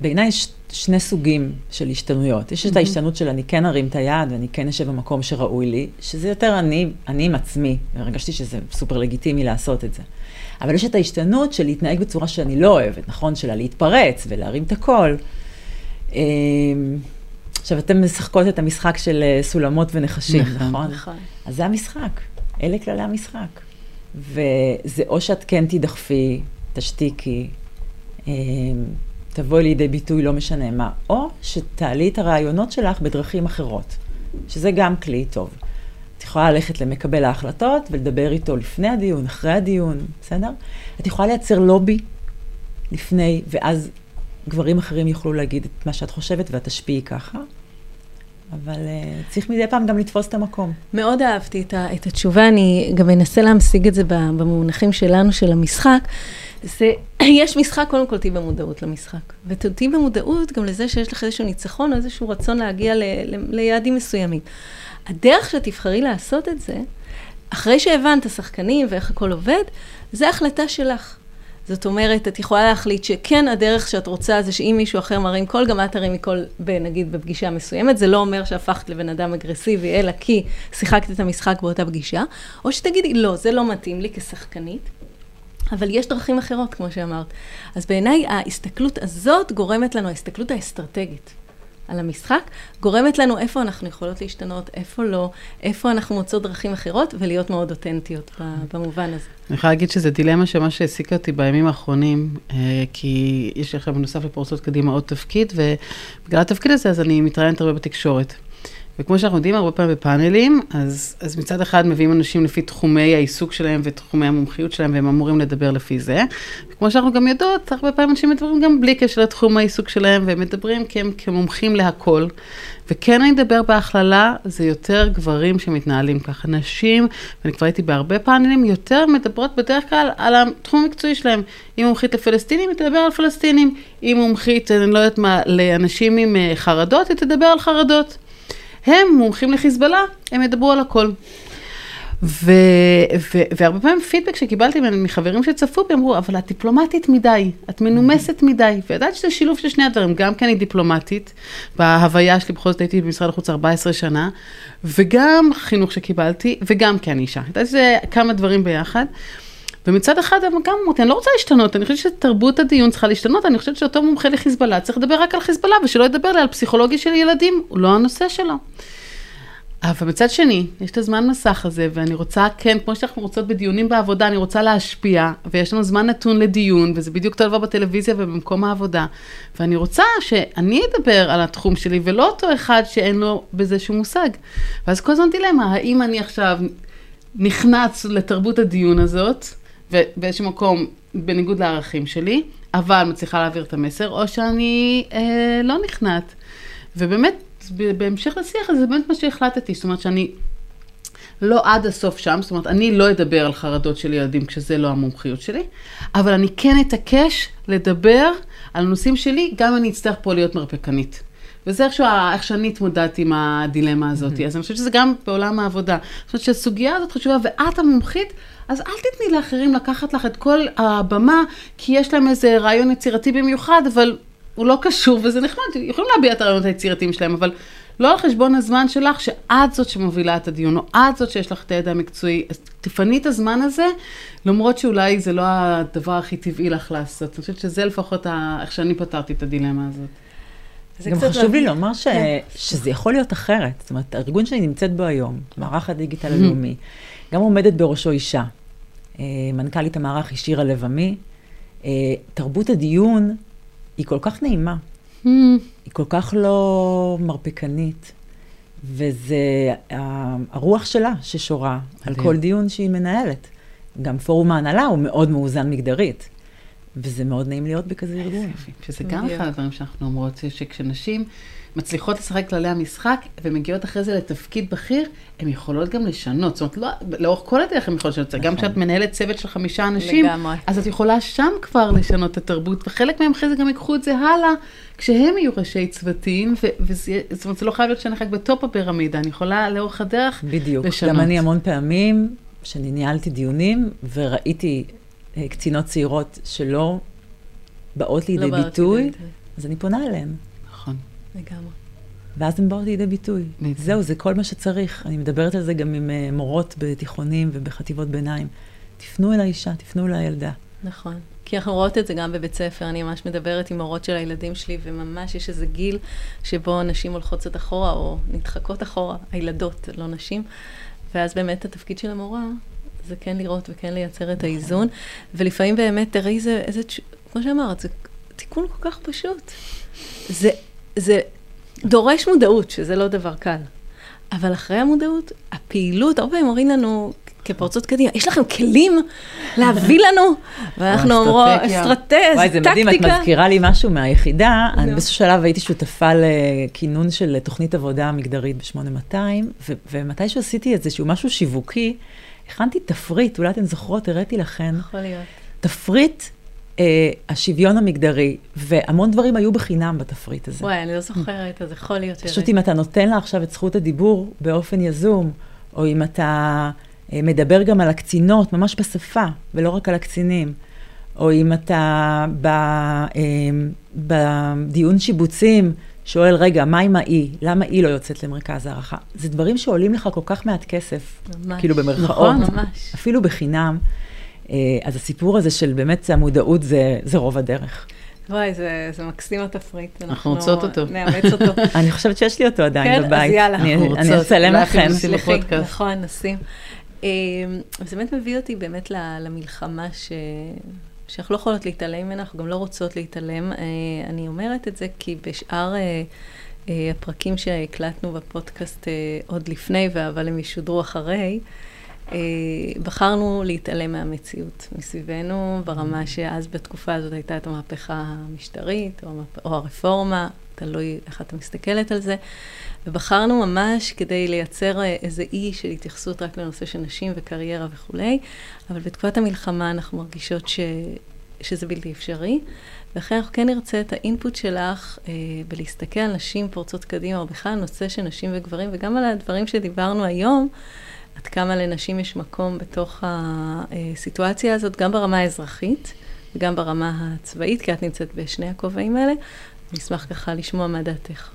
בעיניי יש שני סוגים של השתנויות. יש את ההשתנות של אני כן ארים את היד ואני כן אשב במקום שראוי לי, שזה יותר אני, אני עם עצמי, והרגשתי שזה סופר לגיטימי לעשות את זה. אבל יש את ההשתנות של להתנהג בצורה שאני לא אוהבת, נכון? של להתפרץ ולהרים את הקול. עכשיו, אתן משחקות את המשחק של אה, סולמות ונחשים, נכון? נכון. נכון. אז זה המשחק, אלה כללי המשחק. וזה או שאת כן תדחפי, תשתיקי, אמ, תבואי לידי ביטוי לא משנה מה, או שתעלי את הרעיונות שלך בדרכים אחרות, שזה גם כלי טוב. את יכולה ללכת למקבל ההחלטות ולדבר איתו לפני הדיון, אחרי הדיון, בסדר? את יכולה לייצר לובי לפני, ואז גברים אחרים יוכלו להגיד את מה שאת חושבת ואת תשפיעי ככה. אבל uh, צריך מדי פעם גם לתפוס את המקום. מאוד אהבתי את, ה, את התשובה, אני גם אנסה להמשיג את זה במונחים שלנו, של המשחק. זה, [clears throat] יש משחק, קודם כל תהיי במודעות למשחק. ותהיי במודעות גם לזה שיש לך איזשהו ניצחון או איזשהו רצון להגיע ל, ל, ליעדים מסוימים. הדרך שתבחרי לעשות את זה, אחרי שהבנת השחקנים ואיך הכל עובד, זה החלטה שלך. זאת אומרת, את יכולה להחליט שכן, הדרך שאת רוצה זה שאם מישהו אחר מרים קול, גם את תרימי קול, נגיד, בפגישה מסוימת. זה לא אומר שהפכת לבן אדם אגרסיבי, אלא כי שיחקת את המשחק באותה פגישה. או שתגידי, לא, זה לא מתאים לי כשחקנית. אבל יש דרכים אחרות, כמו שאמרת. אז בעיניי ההסתכלות הזאת גורמת לנו, ההסתכלות האסטרטגית על המשחק, גורמת לנו איפה אנחנו יכולות להשתנות, איפה לא, איפה אנחנו מוצאות דרכים אחרות, ולהיות מאוד אותנטיות במובן הזה. אני יכולה להגיד שזו דילמה שמה שהעסיקה אותי בימים האחרונים, אה, כי יש לי עכשיו בנוסף לפורסות קדימה עוד תפקיד, ובגלל התפקיד הזה אז אני מתראיינת הרבה בתקשורת. וכמו שאנחנו יודעים הרבה פעמים בפאנלים, אז, אז מצד אחד מביאים אנשים לפי תחומי העיסוק שלהם ותחומי המומחיות שלהם, והם אמורים לדבר לפי זה. וכמו שאנחנו גם יודעות, הרבה פעמים אנשים מדברים גם בלי קשר לתחום העיסוק שלהם, והם מדברים כי הם כמומחים להכל. וכן אני אדבר בהכללה, זה יותר גברים שמתנהלים ככה. נשים, ואני כבר הייתי בהרבה פאנלים, יותר מדברות בדרך כלל על התחום המקצועי שלהם. אם מומחית לפלסטינים, היא תדבר על פלסטינים. אם מומחית, אני לא יודעת מה, לאנשים עם אה, חרדות, היא תדבר על חרדות. הם מומחים לחיזבאללה, הם ידברו על הכל. ו- ו- והרבה פעמים פידבק שקיבלתי מחברים שצפו בי, אמרו, אבל את דיפלומטית מדי, את מנומסת מדי. וידעת שזה שילוב של שני הדברים, גם כי אני דיפלומטית, בהוויה שלי בכל זאת הייתי במשרד החוץ 14 שנה, וגם חינוך שקיבלתי, וגם כי אני אישה. ידעתי שזה כמה דברים ביחד. ומצד אחד גם אמרתי, אני לא רוצה להשתנות, אני חושבת שתרבות הדיון צריכה להשתנות, אני חושבת שאותו מומחה לחיזבאללה צריך לדבר רק על חיזבאללה, ושלא ידבר לי על פסיכולוגיה של ילדים, הוא לא הנושא שלו. אבל מצד שני, יש את הזמן מסך הזה, ואני רוצה, כן, כמו שאנחנו רוצות בדיונים בעבודה, אני רוצה להשפיע, ויש לנו זמן נתון לדיון, וזה בדיוק אותו דבר בטלוויזיה ובמקום העבודה. ואני רוצה שאני אדבר על התחום שלי, ולא אותו אחד שאין לו בזה שום מושג. ואז כל הזמן דילמה, האם אני עכשיו נכנס לתרבות הדיון הזאת, ובאיזשהו מקום, בניגוד לערכים שלי, אבל מצליחה להעביר את המסר, או שאני אה, לא נכנעת. ובאמת, בהמשך לשיח הזה, זה באמת מה שהחלטתי, זאת אומרת שאני לא עד הסוף שם, זאת אומרת, אני לא אדבר על חרדות של ילדים כשזה לא המומחיות שלי, אבל אני כן אתעקש לדבר על הנושאים שלי, גם אם אני אצטרך פה להיות מרפקנית. וזה איכשהו, איך שאני התמודדתי עם הדילמה הזאת. Mm-hmm. אז אני חושבת שזה גם בעולם העבודה. אני חושבת שהסוגיה הזאת חשובה, ואת המומחית, אז אל תתני לאחרים לקחת לך את כל הבמה, כי יש להם איזה רעיון יצירתי במיוחד, אבל הוא לא קשור, וזה נחמד, יכולים להביע את הרעיונות היצירתיים שלהם, אבל לא על חשבון הזמן שלך, שאת זאת שמובילה את הדיון, או את זאת שיש לך את הידע המקצועי. אז תפני את הזמן הזה, למרות שאולי זה לא הדבר הכי טבעי לך לעשות. אני חושבת שזה לפחות ה... איך שאני פתרתי את הדילמה הזאת. גם חשוב לי לומר ש... כן. שזה יכול להיות אחרת. זאת אומרת, הארגון שאני נמצאת בו היום, מערך הדיגיטל הלאומי, גם עומדת בראשו אישה. אה, מנכ"לית המערך היא שירה לבמי. אה, תרבות הדיון היא כל כך נעימה, mm. היא כל כך לא מרפקנית, וזה הרוח שלה ששורה על כל דיון שהיא מנהלת. גם פורום ההנהלה הוא מאוד מאוזן מגדרית. וזה מאוד נעים להיות בכזה ארגון. שזה גם אחד הדברים שאנחנו אומרות, שכשנשים מצליחות לשחק כללי המשחק, ומגיעות אחרי זה לתפקיד בכיר, הן יכולות גם לשנות. זאת אומרת, לא, לאורך כל הדרך הן יכולות לשנות. נכון. גם כשאת מנהלת צוות של חמישה אנשים, לגמרי. אז את יכולה שם כבר לשנות את התרבות, וחלק מהם אחרי זה גם ייקחו את זה הלאה, כשהם יהיו ראשי צוותים, זאת אומרת, זה לא חייב להיות שאני רק בטופ הפירמידה, אני יכולה לאורך הדרך בדיוק. לשנות. בדיוק, גם אני המון פעמים, שאני ניהלתי דיונים, וראיתי קצינות צעירות שלא באות לידי לא ביטוי, לידי. אז אני פונה אליהן. לגמרי. ואז הן באות לידי ביטוי. זהו, זה כל מה שצריך. אני מדברת על זה גם עם uh, מורות בתיכונים ובחטיבות ביניים. תפנו אל האישה, תפנו אל הילדה. נכון. כי אנחנו רואות את זה גם בבית ספר, אני ממש מדברת עם מורות של הילדים שלי, וממש יש איזה גיל שבו נשים הולכות קצת אחורה, או נדחקות אחורה, הילדות, לא נשים. ואז באמת התפקיד של המורה זה כן לראות וכן לייצר את. האיזון. ולפעמים באמת, תראי איזה, איזה, כמו שאמרת, זה תיקון כל כך פשוט. זה זה דורש מודעות, שזה לא דבר קל. אבל אחרי המודעות, הפעילות, הרבה פעמים אומרים לנו, כפורצות קדימה, יש לכם כלים להביא [laughs] לנו? ואנחנו אומרות, טקטיקה. וואי, זה מדהים, את מזכירה לי משהו מהיחידה. אני באיזשהו שלב הייתי שותפה לכינון של תוכנית עבודה מגדרית ב-8200, ומתישהו עשיתי איזשהו משהו שיווקי, הכנתי תפריט, אולי אתן זוכרות, הראיתי לכן. יכול להיות. תפריט אה, השוויון המגדרי, והמון דברים היו בחינם בתפריט הזה. וואי, אני לא זוכרת, אז יכול להיות ש... פשוט אם אתה נותן לה עכשיו את זכות הדיבור באופן יזום, או אם אתה אה, מדבר גם על הקצינות, ממש בשפה, ולא רק על הקצינים, או אם אתה ב, אה, בדיון שיבוצים, שואל, רגע, מה עם האי? למה היא לא יוצאת למרכז הערכה? זה דברים שעולים לך כל כך מעט כסף. ממש. כאילו במרכאות. נכון, ממש. אפילו בחינם. אה, אז הסיפור הזה של באמת המודעות זה, זה רוב הדרך. וואי, זה, זה מקסים התפריט. אנחנו רוצות אותו. נאמץ אותו. [laughs] אני חושבת שיש לי אותו עדיין כן, בבית. כן, אז יאללה. אני. אני אצלם לכם. נכון, נשים. אה, זה באמת מביא אותי באמת למלחמה ש... שאנחנו לא יכולות להתעלם ממנה, אנחנו גם לא רוצות להתעלם. אה, אני אומרת את זה כי בשאר הפרקים שהקלטנו בפודקאסט עוד לפני, אבל הם ישודרו אחרי, אה, בחרנו להתעלם מהמציאות מסביבנו, ברמה שאז בתקופה הזאת הייתה את המהפכה המשטרית. או הרפורמה, תלוי איך אתה מסתכלת על זה, ובחרנו ממש כדי לייצר אה, איזה אי של התייחסות רק לנושא של נשים וקריירה וכולי, אבל בתקופת המלחמה אנחנו מרגישות ש... שזה בלתי אפשרי. ולכן אנחנו כן נרצה את האינפוט שלך אה, בלהסתכל על נשים פורצות קדימה, או בכלל נושא של נשים וגברים, וגם על הדברים שדיברנו היום, עד כמה לנשים יש מקום בתוך הסיטואציה הזאת, גם ברמה האזרחית וגם ברמה הצבאית, כי את נמצאת בשני הכובעים האלה. אני אשמח ככה לשמוע מה דעתך.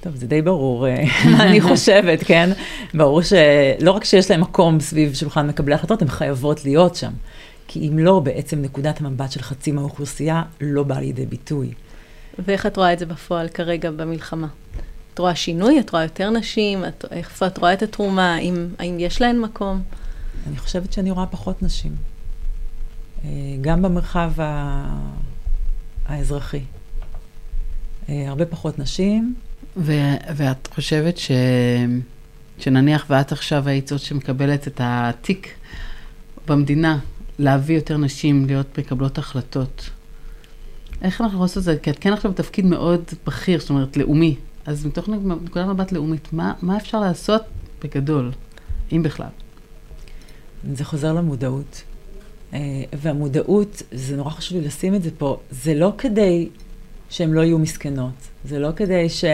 טוב, זה די ברור אה, [laughs] מה אני חושבת, כן? ברור שלא רק שיש להם מקום סביב שולחן מקבלי החלטות, הן חייבות להיות שם. כי אם לא, בעצם נקודת המבט של חצי מהאוכלוסייה לא באה לידי ביטוי. ואיך את רואה את זה בפועל כרגע במלחמה? את רואה שינוי? את רואה יותר נשים? את, איפה את רואה את התרומה? האם, האם יש להן מקום? אני חושבת שאני רואה פחות נשים. אה, גם במרחב האזרחי. אה, הרבה פחות נשים. ו- ואת חושבת ש... שנניח ואת עכשיו היית זאת שמקבלת את התיק במדינה, להביא יותר נשים להיות מקבלות החלטות. איך אנחנו עושים את זה? כי את כן עכשיו בתפקיד מאוד בכיר, זאת אומרת, לאומי. אז מתוך נקודת מבט לאומית, מה, מה אפשר לעשות בגדול, אם בכלל? זה חוזר למודעות. אה, והמודעות, זה נורא חשוב לי לשים את זה פה, זה לא כדי שהן לא יהיו מסכנות, זה לא כדי ש...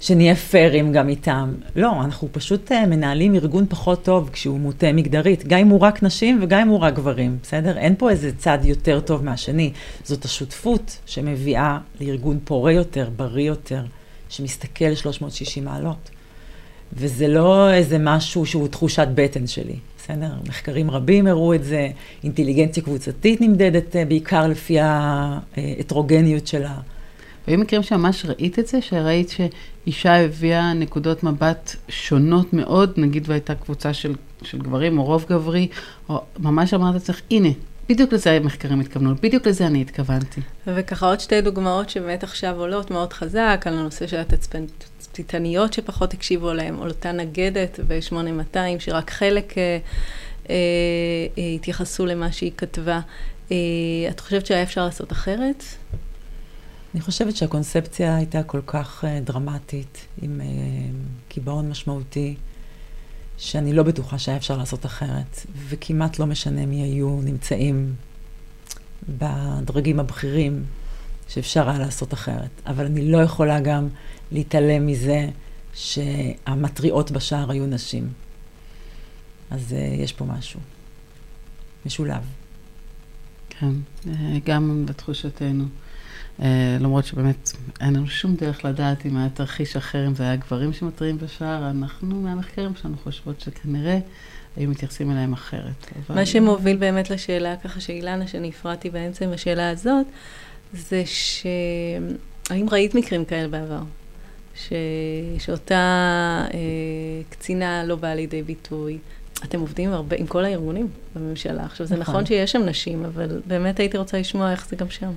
שנהיה פיירים גם איתם. לא, אנחנו פשוט אה, מנהלים ארגון פחות טוב כשהוא מוטה מגדרית, גם אם הוא רק נשים וגם אם הוא רק גברים, בסדר? אין פה איזה צד יותר טוב מהשני. זאת השותפות שמביאה לארגון פורה יותר, בריא יותר. שמסתכל 360 מעלות. וזה לא איזה משהו שהוא תחושת בטן שלי, בסדר? מחקרים רבים הראו את זה, אינטליגנציה קבוצתית נמדדת אה, בעיקר לפי ההטרוגניות שלה. והיו מקרים שממש ראית את זה? שראית שאישה הביאה נקודות מבט שונות מאוד, נגיד והייתה קבוצה של, של גברים או רוב גברי, או ממש אמרת לעצמך, הנה, בדיוק לזה המחקרים התכוונו, בדיוק לזה אני התכוונתי. וככה עוד שתי דוגמאות שבאמת עכשיו עולות מאוד חזק, על הנושא של התצפיתניות שפחות הקשיבו עליהן, או אותה נגדת ב-8200, שרק חלק אה, אה, התייחסו למה שהיא כתבה. את חושבת שהיה אפשר לעשות אחרת? אני חושבת שהקונספציה הייתה כל כך דרמטית, עם קיבעון משמעותי, שאני לא בטוחה שהיה אפשר לעשות אחרת, וכמעט לא משנה מי היו נמצאים בדרגים הבכירים, שאפשר היה לעשות אחרת. אבל אני לא יכולה גם להתעלם מזה שהמטריעות בשער היו נשים. אז uh, יש פה משהו משולב. כן, אה, גם לתחושתנו. Uh, למרות שבאמת אין לנו שום דרך לדעת אם היה תרחיש אחר, אם זה היה גברים שמתריעים בשער, אנחנו מהמחקרים שלנו חושבות שכנראה היו מתייחסים אליהם אחרת. אבל... מה שמוביל באמת לשאלה ככה שאילנה, שאני הפרעתי באמצע עם השאלה הזאת, זה ש... האם ראית מקרים כאלה בעבר? ש... שאותה אה, קצינה לא באה לידי ביטוי. אתם עובדים הרבה עם כל הארגונים בממשלה. עכשיו, זה נכון, נכון שיש שם נשים, אבל באמת הייתי רוצה לשמוע איך זה גם שם.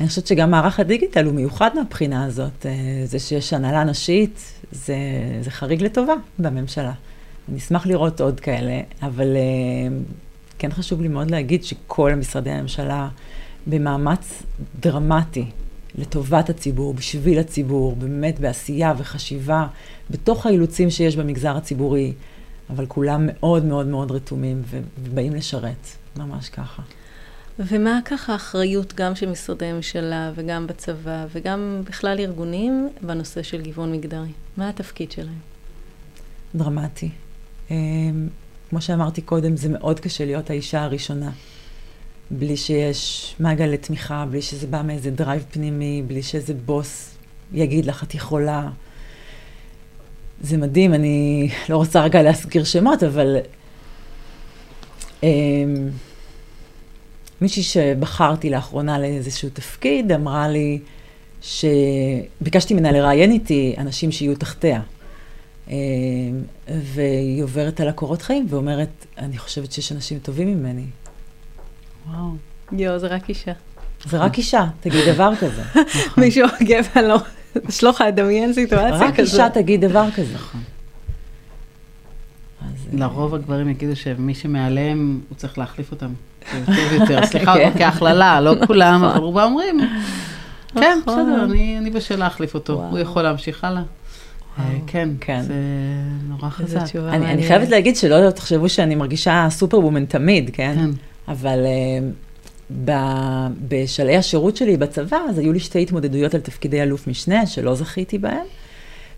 אני חושבת שגם מערך הדיגיטל הוא מיוחד מהבחינה הזאת. אה, זה שיש הנהלה נשית, זה, זה חריג לטובה בממשלה. אני אשמח לראות עוד כאלה, אבל אה, כן חשוב לי מאוד להגיד שכל משרדי הממשלה במאמץ דרמטי לטובת הציבור, בשביל הציבור, באמת בעשייה וחשיבה, בתוך האילוצים שיש במגזר הציבורי, אבל כולם מאוד מאוד מאוד רתומים ובאים לשרת, ממש ככה. ומה ככה האחריות גם של משרדי ממשלה וגם בצבא וגם בכלל ארגונים בנושא של גיוון מגדרי? מה התפקיד שלהם? דרמטי. אמ, כמו שאמרתי קודם, זה מאוד קשה להיות האישה הראשונה. בלי שיש מעגל לתמיכה, בלי שזה בא מאיזה drive פנימי, בלי שאיזה בוס יגיד לך, את יכולה. זה מדהים, אני לא רוצה רגע להזכיר שמות, אבל אמ, מישהי שבחרתי לאחרונה לאיזשהו תפקיד, אמרה לי שביקשתי ממנה לראיין איתי אנשים שיהיו תחתיה. אמ, והיא עוברת על הקורות חיים ואומרת, אני חושבת שיש אנשים טובים ממני. וואו. יואו, זה רק אישה. זה רק אישה, תגיד דבר כזה. [laughs] מישהו גבר, לא, יש לך לדמיין סיטואציה כזאת. רק אישה תגיד דבר כזה. נכון. לרוב הגברים יגידו שמי שמעליהם, הוא צריך להחליף אותם. [laughs] סליחה, כן. כהכללה, לא כולם, אבל רובם אומרים, כן, נכון. בסדר, אני בשל להחליף אותו, הוא יכול להמשיך הלאה. אה, כן, כן, זה נורא חזק. אני חייבת להגיד שלא תחשבו שאני מרגישה סופר וומן תמיד, כן? אבל uh, בשלהי השירות שלי בצבא, אז היו לי שתי התמודדויות על תפקידי אלוף משנה, שלא זכיתי בהן.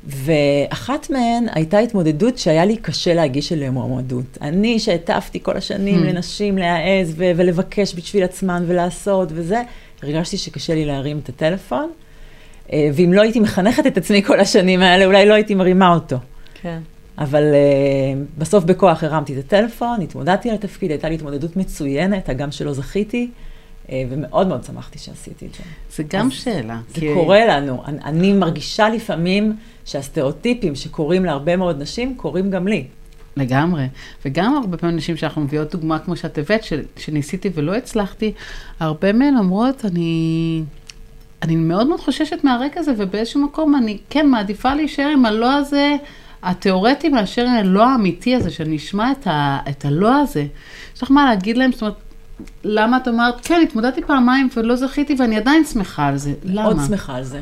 ואחת מהן הייתה התמודדות שהיה לי קשה להגיש אליה מועמדות. אני שהטפתי כל השנים hmm. לנשים להעז ו- ולבקש בשביל עצמן ולעשות וזה, הרגשתי שקשה לי להרים את הטלפון. אה, ואם לא הייתי מחנכת את עצמי כל השנים האלה, אולי לא הייתי מרימה אותו. כן. אבל uh, בסוף בכוח הרמתי את הטלפון, התמודדתי על התפקיד, הייתה לי התמודדות מצוינת, הגם שלא זכיתי, uh, ומאוד מאוד שמחתי שעשיתי את זה. זה גם שאלה. זה כי... קורה לנו. אני, אני מרגישה לפעמים שהסטריאוטיפים שקורים להרבה מאוד נשים, קורים גם לי. לגמרי. וגם הרבה פעמים נשים שאנחנו מביאות דוגמה כמו שאת הבאת, שניסיתי ולא הצלחתי, הרבה מהן אומרות, אני... אני מאוד מאוד חוששת מהרקע הזה, ובאיזשהו מקום אני כן מעדיפה להישאר עם הלא הזה התיאורטי מאשר הלא האמיתי הזה, שאני אשמע את, ה, את הלא הזה. יש לך מה להגיד להם? זאת אומרת, למה את אומרת, כן, התמודדתי פעמיים ולא זכיתי ואני עדיין שמחה על זה. למה? מאוד שמחה על זה.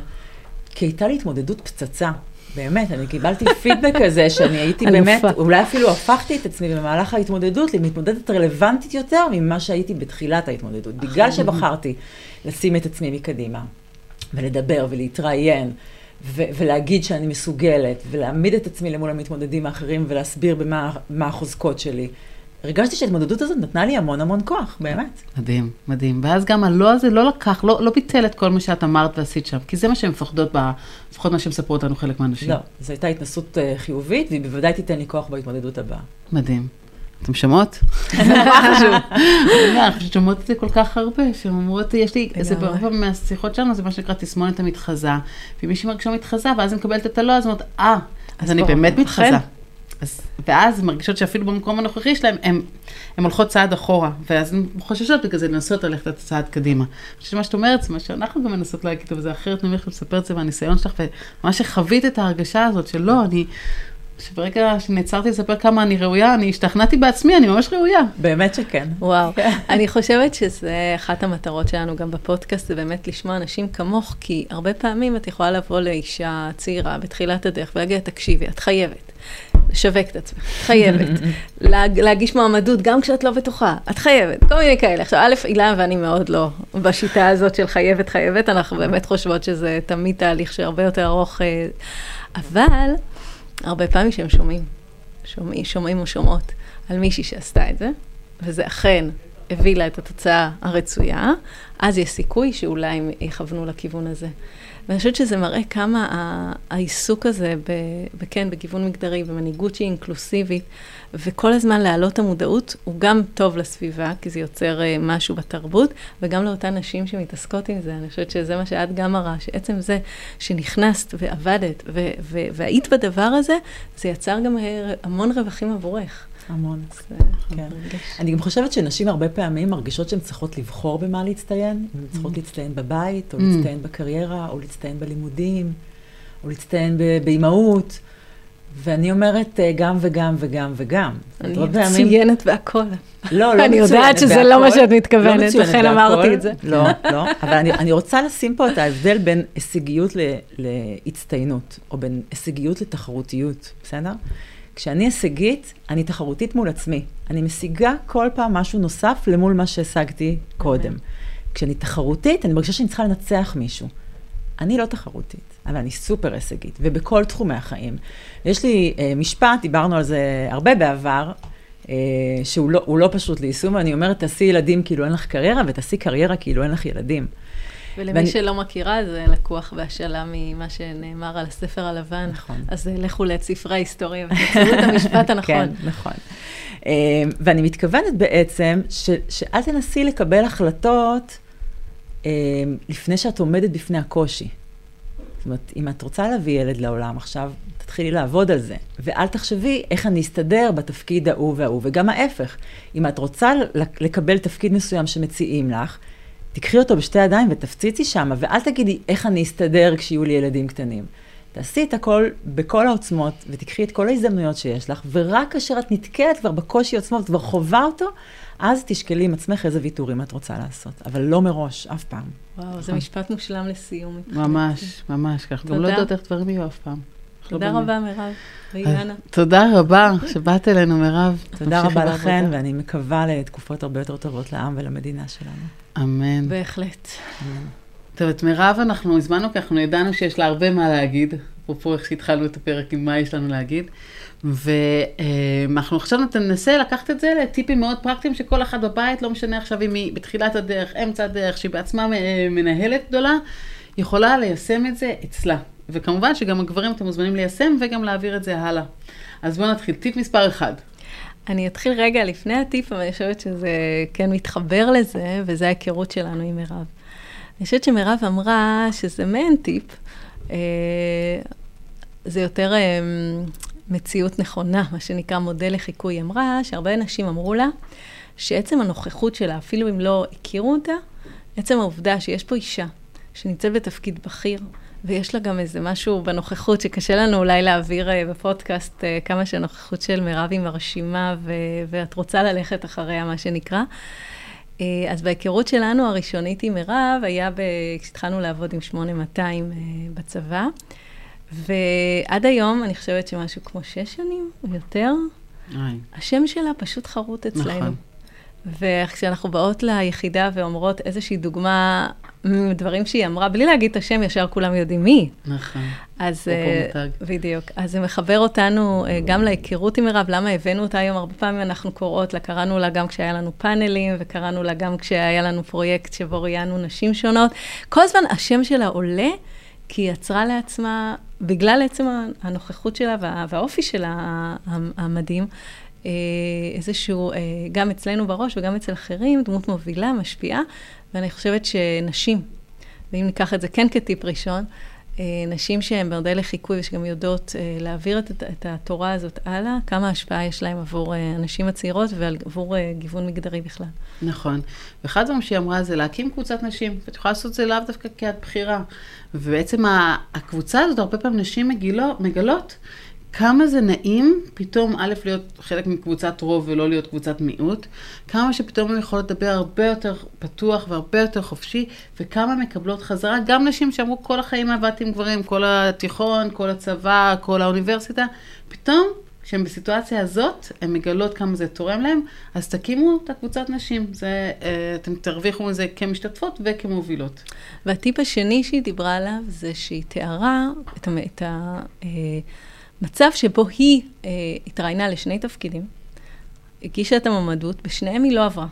כי הייתה לי התמודדות פצצה. באמת, אני קיבלתי פידבק כזה שאני הייתי באמת, אולי אפילו הפכתי את עצמי במהלך ההתמודדות למתמודדת רלוונטית יותר ממה שהייתי בתחילת ההתמודדות. בגלל שבחרתי לשים את עצמי מקדימה, ולדבר ולהתראיין, ו- ולהגיד שאני מסוגלת, ולהעמיד את עצמי למול המתמודדים האחרים ולהסביר במה החוזקות שלי. הרגשתי שההתמודדות הזאת נתנה לי המון המון כוח, באמת. מדהים, מדהים. ואז גם הלא הזה לא לקח, לא, לא ביטל את כל מה שאת אמרת ועשית שם, כי זה מה שהן מפחדות, לפחות מה שמספרו אותנו חלק מהאנשים. לא, זו הייתה התנסות uh, חיובית, והיא בוודאי תיתן לי כוח בהתמודדות הבאה. מדהים. אתם שומעות? זה נורא חשוב. אני חושבת שומעות את זה כל כך הרבה, שהן אומרות, יש לי, זה ברוב מהשיחות שלנו, זה מה שנקרא תסמונת המתחזה. ואם מישהי מרגישה מתחזה, ואז היא מקבלת את הלא, אז אומרת, אה, אז אני באמת מתחזה. אז, ואז מרגישות שאפילו במקום הנוכחי שלהן, הן הולכות צעד אחורה, ואז הן חוששות בגלל זה לנסות ללכת את הצעד קדימה. אני חושבת שמה שאת אומרת, זה מה שאנחנו גם מנסות להגיד, אבל זה אחרת ממך לספר את זה מהניסיון שלך, ומה שחווית את ההרגשה הזאת של לא, אני שברגע שנעצרתי לספר כמה אני ראויה, אני השתכנעתי בעצמי, אני ממש ראויה. באמת שכן. וואו, אני חושבת שזה אחת המטרות שלנו גם בפודקאסט, זה באמת לשמוע אנשים כמוך, כי הרבה פעמים את יכולה לבוא לאישה צעירה בתחילת הדרך ולהגיד, תקשיבי, את חייבת. לשווק את עצמך, חייבת. [laughs] להג, להגיש מועמדות גם כשאת לא בטוחה, את חייבת, כל מיני כאלה. עכשיו, א', הילה ואני מאוד לא בשיטה הזאת של חייבת, חייבת, אנחנו באמת חושבות שזה תמיד תהליך שהרבה יותר ארוך, אה, אבל הרבה פעמים שהם שומעים, שומעים, שומעים או שומעות על מישהי שעשתה את זה, וזה אכן הביא לה את התוצאה הרצויה, אז יש סיכוי שאולי הם יכוונו לכיוון הזה. ואני חושבת שזה מראה כמה העיסוק הזה, ב, כן, בגיוון מגדרי, במנהיגות שהיא אינקלוסיבית, וכל הזמן להעלות את המודעות, הוא גם טוב לסביבה, כי זה יוצר אה, משהו בתרבות, וגם לאותן נשים שמתעסקות עם זה. אני חושבת שזה מה שאת גם מראה, שעצם זה שנכנסת ועבדת והיית בדבר הזה, זה יצר גם אה, המון רווחים עבורך. המון. כן. אני גם חושבת שנשים הרבה פעמים מרגישות שהן צריכות לבחור במה להצטיין. הן צריכות mm. להצטיין בבית, או mm. להצטיין בקריירה, או להצטיין בלימודים, או להצטיין באימהות. ואני אומרת אה, גם וגם וגם וגם. אני מצוינת בהכל. לא, לא אני יודעת שזה לא מה שאת מתכוונת, לא לכן אמרתי את זה. לא, לא, אבל אני, אני רוצה לשים פה את ההבדל בין הישגיות להצטיינות, או בין הישגיות לתחרותיות, בסדר? כשאני הישגית, אני תחרותית מול עצמי. אני משיגה כל פעם משהו נוסף למול מה שהשגתי קודם. כשאני תחרותית, אני מרגישה שאני צריכה לנצח מישהו. אני לא תחרותית, אבל אני סופר הישגית, ובכל תחומי החיים. יש לי אה, משפט, דיברנו על זה הרבה בעבר, אה, שהוא לא, לא פשוט ליישום, ואני אומרת, תעשי ילדים כאילו אין לך קריירה, ותעשי קריירה כאילו אין לך ילדים. ולמי ואני... שלא מכירה, זה לקוח בהשאלה ממה שנאמר על הספר הלבן. נכון. אז לכו לאת ספרי ההיסטוריה ותמצאו את המשפט [laughs] הנכון. כן, נכון. אה, ואני מתכוונת בעצם ש, שאל תנסי לקבל החלטות אה, לפני שאת עומדת בפני הקושי. זאת אומרת, אם את רוצה להביא ילד לעולם עכשיו, תתחילי לעבוד על זה. ואל תחשבי איך אני אסתדר בתפקיד ההוא וההוא. וגם ההפך, אם את רוצה לקבל תפקיד מסוים שמציעים לך, תקחי אותו בשתי ידיים ותפציצי שם, ואל תגידי איך אני אסתדר כשיהיו לי ילדים קטנים. תעשי את הכל בכל העוצמות, ותקחי את כל ההזדמנויות שיש לך, ורק כאשר את נתקלת כבר בקושי עצמו, ואת כבר חווה אותו, אז תשקלי עם עצמך איזה ויתורים את רוצה לעשות, אבל לא מראש, אף פעם. וואו, זה נכון. משפט מושלם לסיום. ממש, ממש, ככה גם לא יודעת איך דברים יהיו אף פעם. תודה רבה, מירב. ואילנה. תודה רבה שבאת אלינו, מירב. תודה רבה לכן, [laughs] ואני מקווה לתקופות הרבה יותר טובות לעם ולמדינה שלנו. אמן. בהחלט. טוב, את מירב אנחנו הזמנו, כי אנחנו ידענו שיש לה הרבה מה להגיד, אפרופו איך שהתחלנו את הפרק עם מה יש לנו להגיד. ואנחנו עכשיו ננסה לקחת את זה לטיפים מאוד פרקטיים שכל אחד בבית, לא משנה עכשיו אם היא בתחילת הדרך, אמצע הדרך, שהיא בעצמה מנהלת גדולה, יכולה ליישם את זה אצלה. וכמובן שגם הגברים אתם מוזמנים ליישם וגם להעביר את זה הלאה. אז בואו נתחיל. טיפ מספר אחד. אני אתחיל רגע לפני הטיפ, אבל אני חושבת שזה כן מתחבר לזה, וזה ההיכרות שלנו עם מירב. אני חושבת שמירב אמרה שזה מעין טיפ, אה, זה יותר אה, מציאות נכונה, מה שנקרא מודל לחיקוי. היא אמרה שהרבה אנשים אמרו לה שעצם הנוכחות שלה, אפילו אם לא הכירו אותה, עצם העובדה שיש פה אישה שנמצאת בתפקיד בכיר, ויש לה גם איזה משהו בנוכחות שקשה לנו אולי להעביר uh, בפודקאסט uh, כמה שהנוכחות של מירב היא מרשימה, ו- ואת רוצה ללכת אחריה, מה שנקרא. Uh, אז בהיכרות שלנו הראשונית עם מירב, היה ב- כשהתחלנו לעבוד עם 8200 uh, בצבא, ועד היום, אני חושבת שמשהו כמו שש שנים או יותר. השם שלה פשוט חרוט אצלנו. נכון. וכשאנחנו באות ליחידה ואומרות איזושהי דוגמה מדברים שהיא אמרה, בלי להגיד את השם, ישר כולם יודעים מי. נכון. אז uh, בדיוק. אז זה מחבר אותנו uh, גם להיכרות עם מירב, למה הבאנו אותה היום? הרבה פעמים אנחנו קוראות לה, קראנו לה גם כשהיה לנו פאנלים, וקראנו לה גם כשהיה לנו פרויקט שבו ראיינו נשים שונות. כל הזמן השם שלה עולה, כי היא יצרה לעצמה, בגלל עצם הנוכחות שלה וה, והאופי שלה המדהים, איזשהו, גם אצלנו בראש וגם אצל אחרים, דמות מובילה, משפיעה, ואני חושבת שנשים, ואם ניקח את זה כן כטיפ ראשון, אה, נשים שהן במודל לחיקוי ושגם יודעות אה, להעביר את, את התורה הזאת הלאה, כמה השפעה יש להן עבור אה, הנשים הצעירות ועבור גיוון מגדרי בכלל. נכון. ואחד הדברים שהיא אמרה זה להקים קבוצת נשים, ואת יכולה לעשות את זה לאו דווקא כעד בחירה. ובעצם הקבוצה הזאת, הרבה פעמים נשים מגילות, מגלות כמה זה נעים פתאום, א', להיות חלק מקבוצת רוב ולא להיות קבוצת מיעוט, כמה שפתאום הן יכולות לדבר הרבה יותר פתוח והרבה יותר חופשי, וכמה מקבלות חזרה, גם נשים שאמרו כל החיים עבדתי עם גברים, כל התיכון, כל הצבא, כל האוניברסיטה, פתאום כשהן בסיטואציה הזאת, הן מגלות כמה זה תורם להן, אז תקימו את הקבוצת נשים. זה, אה, אתם תרוויחו מזה כמשתתפות וכמובילות. והטיפ השני שהיא דיברה עליו, זה שהיא תיארה את, את המצב שבו היא אה, התראיינה לשני תפקידים, הגישה את המועמדות, בשניהם היא לא עברה.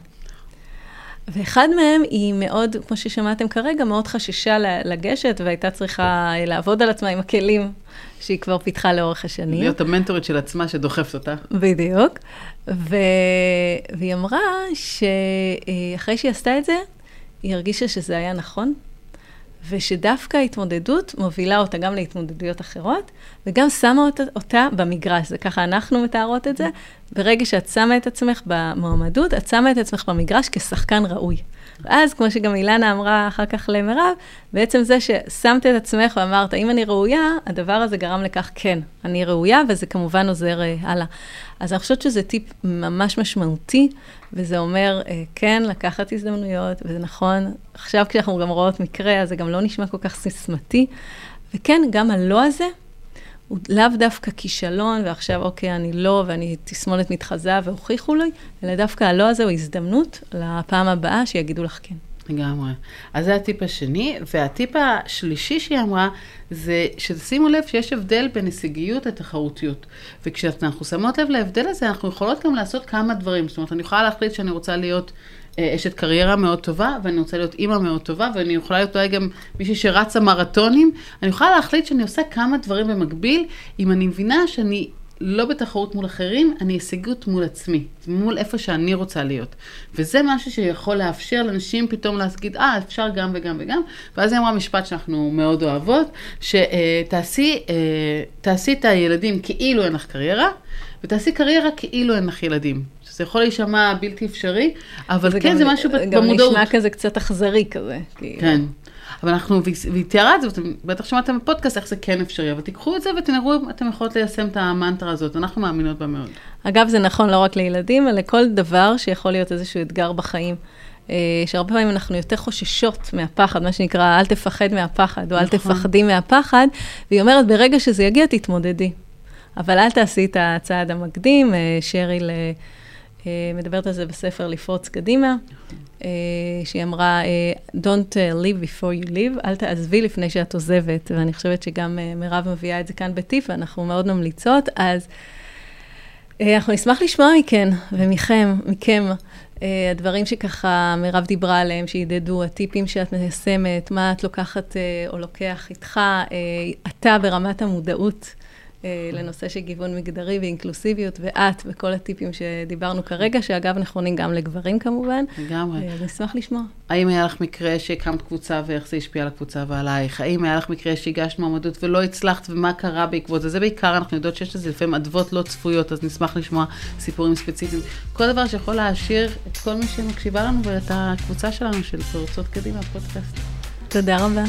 ואחד מהם היא מאוד, כמו ששמעתם כרגע, מאוד חששה לגשת והייתה צריכה לעבוד על עצמה עם הכלים שהיא כבר פיתחה לאורך השנים. להיות המנטורית של עצמה שדוחפת אותה. בדיוק. ו... והיא אמרה שאחרי שהיא עשתה את זה, היא הרגישה שזה היה נכון, ושדווקא ההתמודדות מובילה אותה גם להתמודדויות אחרות, וגם שמה אותה, אותה במגרש. זה ככה אנחנו מתארות את זה. ברגע שאת שמה את עצמך במועמדות, את שמה את עצמך במגרש כשחקן ראוי. ואז, כמו שגם אילנה אמרה אחר כך למירב, בעצם זה ששמת את עצמך ואמרת, אם אני ראויה, הדבר הזה גרם לכך, כן, אני ראויה, וזה כמובן עוזר uh, הלאה. אז אני חושבת שזה טיפ ממש משמעותי, וזה אומר, uh, כן, לקחת הזדמנויות, וזה נכון, עכשיו כשאנחנו גם רואות מקרה, אז זה גם לא נשמע כל כך סיסמתי, וכן, גם הלא הזה, הוא לאו דווקא כישלון, ועכשיו, אוקיי, אני לא, ואני תסמונת מתחזה והוכיחו לי, אלא דווקא הלא הזה הוא הזדמנות לפעם הבאה שיגידו לך כן. לגמרי. אז זה הטיפ השני, והטיפ השלישי שהיא אמרה, זה שתשימו לב שיש הבדל בין הישגיות לתחרותיות. וכשאנחנו שמות לב להבדל הזה, אנחנו יכולות גם לעשות כמה דברים. זאת אומרת, אני יכולה להחליט שאני רוצה להיות אשת קריירה מאוד טובה, ואני רוצה להיות אימא מאוד טובה, ואני יכולה להיות אולי גם מישהי שרצה מרתונים. אני יכולה להחליט שאני עושה כמה דברים במקביל, אם אני מבינה שאני לא בתחרות מול אחרים, אני הישגות מול עצמי, מול איפה שאני רוצה להיות. וזה משהו שיכול לאפשר לאנשים פתאום להגיד, אה, אפשר גם וגם וגם. ואז היא אמרה משפט שאנחנו מאוד אוהבות, שתעשי אה, את הילדים כאילו אין לך קריירה, ותעשי קריירה כאילו אין לך ילדים. זה יכול להישמע בלתי אפשרי, אבל כן, גם, זה משהו גם במודעות. גם נשמע כזה קצת אכזרי כזה. כאילו. כן. אבל אנחנו, והיא תיארה את זה, ואתם בטח שמעתם בפודקאסט איך זה כן אפשרי, אבל תיקחו את זה ותנהגו, אתם יכולות ליישם את המנטרה הזאת, אנחנו מאמינות בה מאוד. אגב, זה נכון לא רק לילדים, אלא לכל דבר שיכול להיות איזשהו אתגר בחיים. אה, שהרבה פעמים אנחנו יותר חוששות מהפחד, מה שנקרא, אל תפחד מהפחד, או אל נכון. תפחדי מהפחד, והיא אומרת, ברגע שזה יגיע, תתמודדי. אבל אל תעשי את הצעד המקדים, אה, שריל מדברת על זה בספר לפרוץ קדימה, אה, שהיא אמרה, Don't live before you live, אל תעזבי לפני שאת עוזבת, ואני חושבת שגם מירב מביאה את זה כאן בטיפ, ואנחנו מאוד ממליצות, אז אנחנו נשמח לשמוע מכן ומכם, מכם. הדברים שככה מירב דיברה עליהם, שידדו, הטיפים שאת מיישמת, מה את לוקחת או לוקח איתך, אתה ברמת המודעות אה, לנושא של גיוון מגדרי ואינקלוסיביות, ואת וכל הטיפים שדיברנו כרגע, שאגב נכונים גם לגברים כמובן. לגמרי. אה, נשמח לשמוע. האם היה לך מקרה שהקמת קבוצה ואיך זה השפיע על הקבוצה ועלייך? האם היה לך מקרה שהגשת מועמדות ולא הצלחת ומה קרה בעקבות זה? זה בעיקר, אנחנו יודעות שיש לזה לפעמים אדוות לא צפויות, אז נשמח לשמוע סיפורים ספציפיים. כל דבר שיכול להעשיר את כל מי שמקשיבה לנו ואת הקבוצה שלנו של פרצות קדימה, פודקאסט. תודה רבה.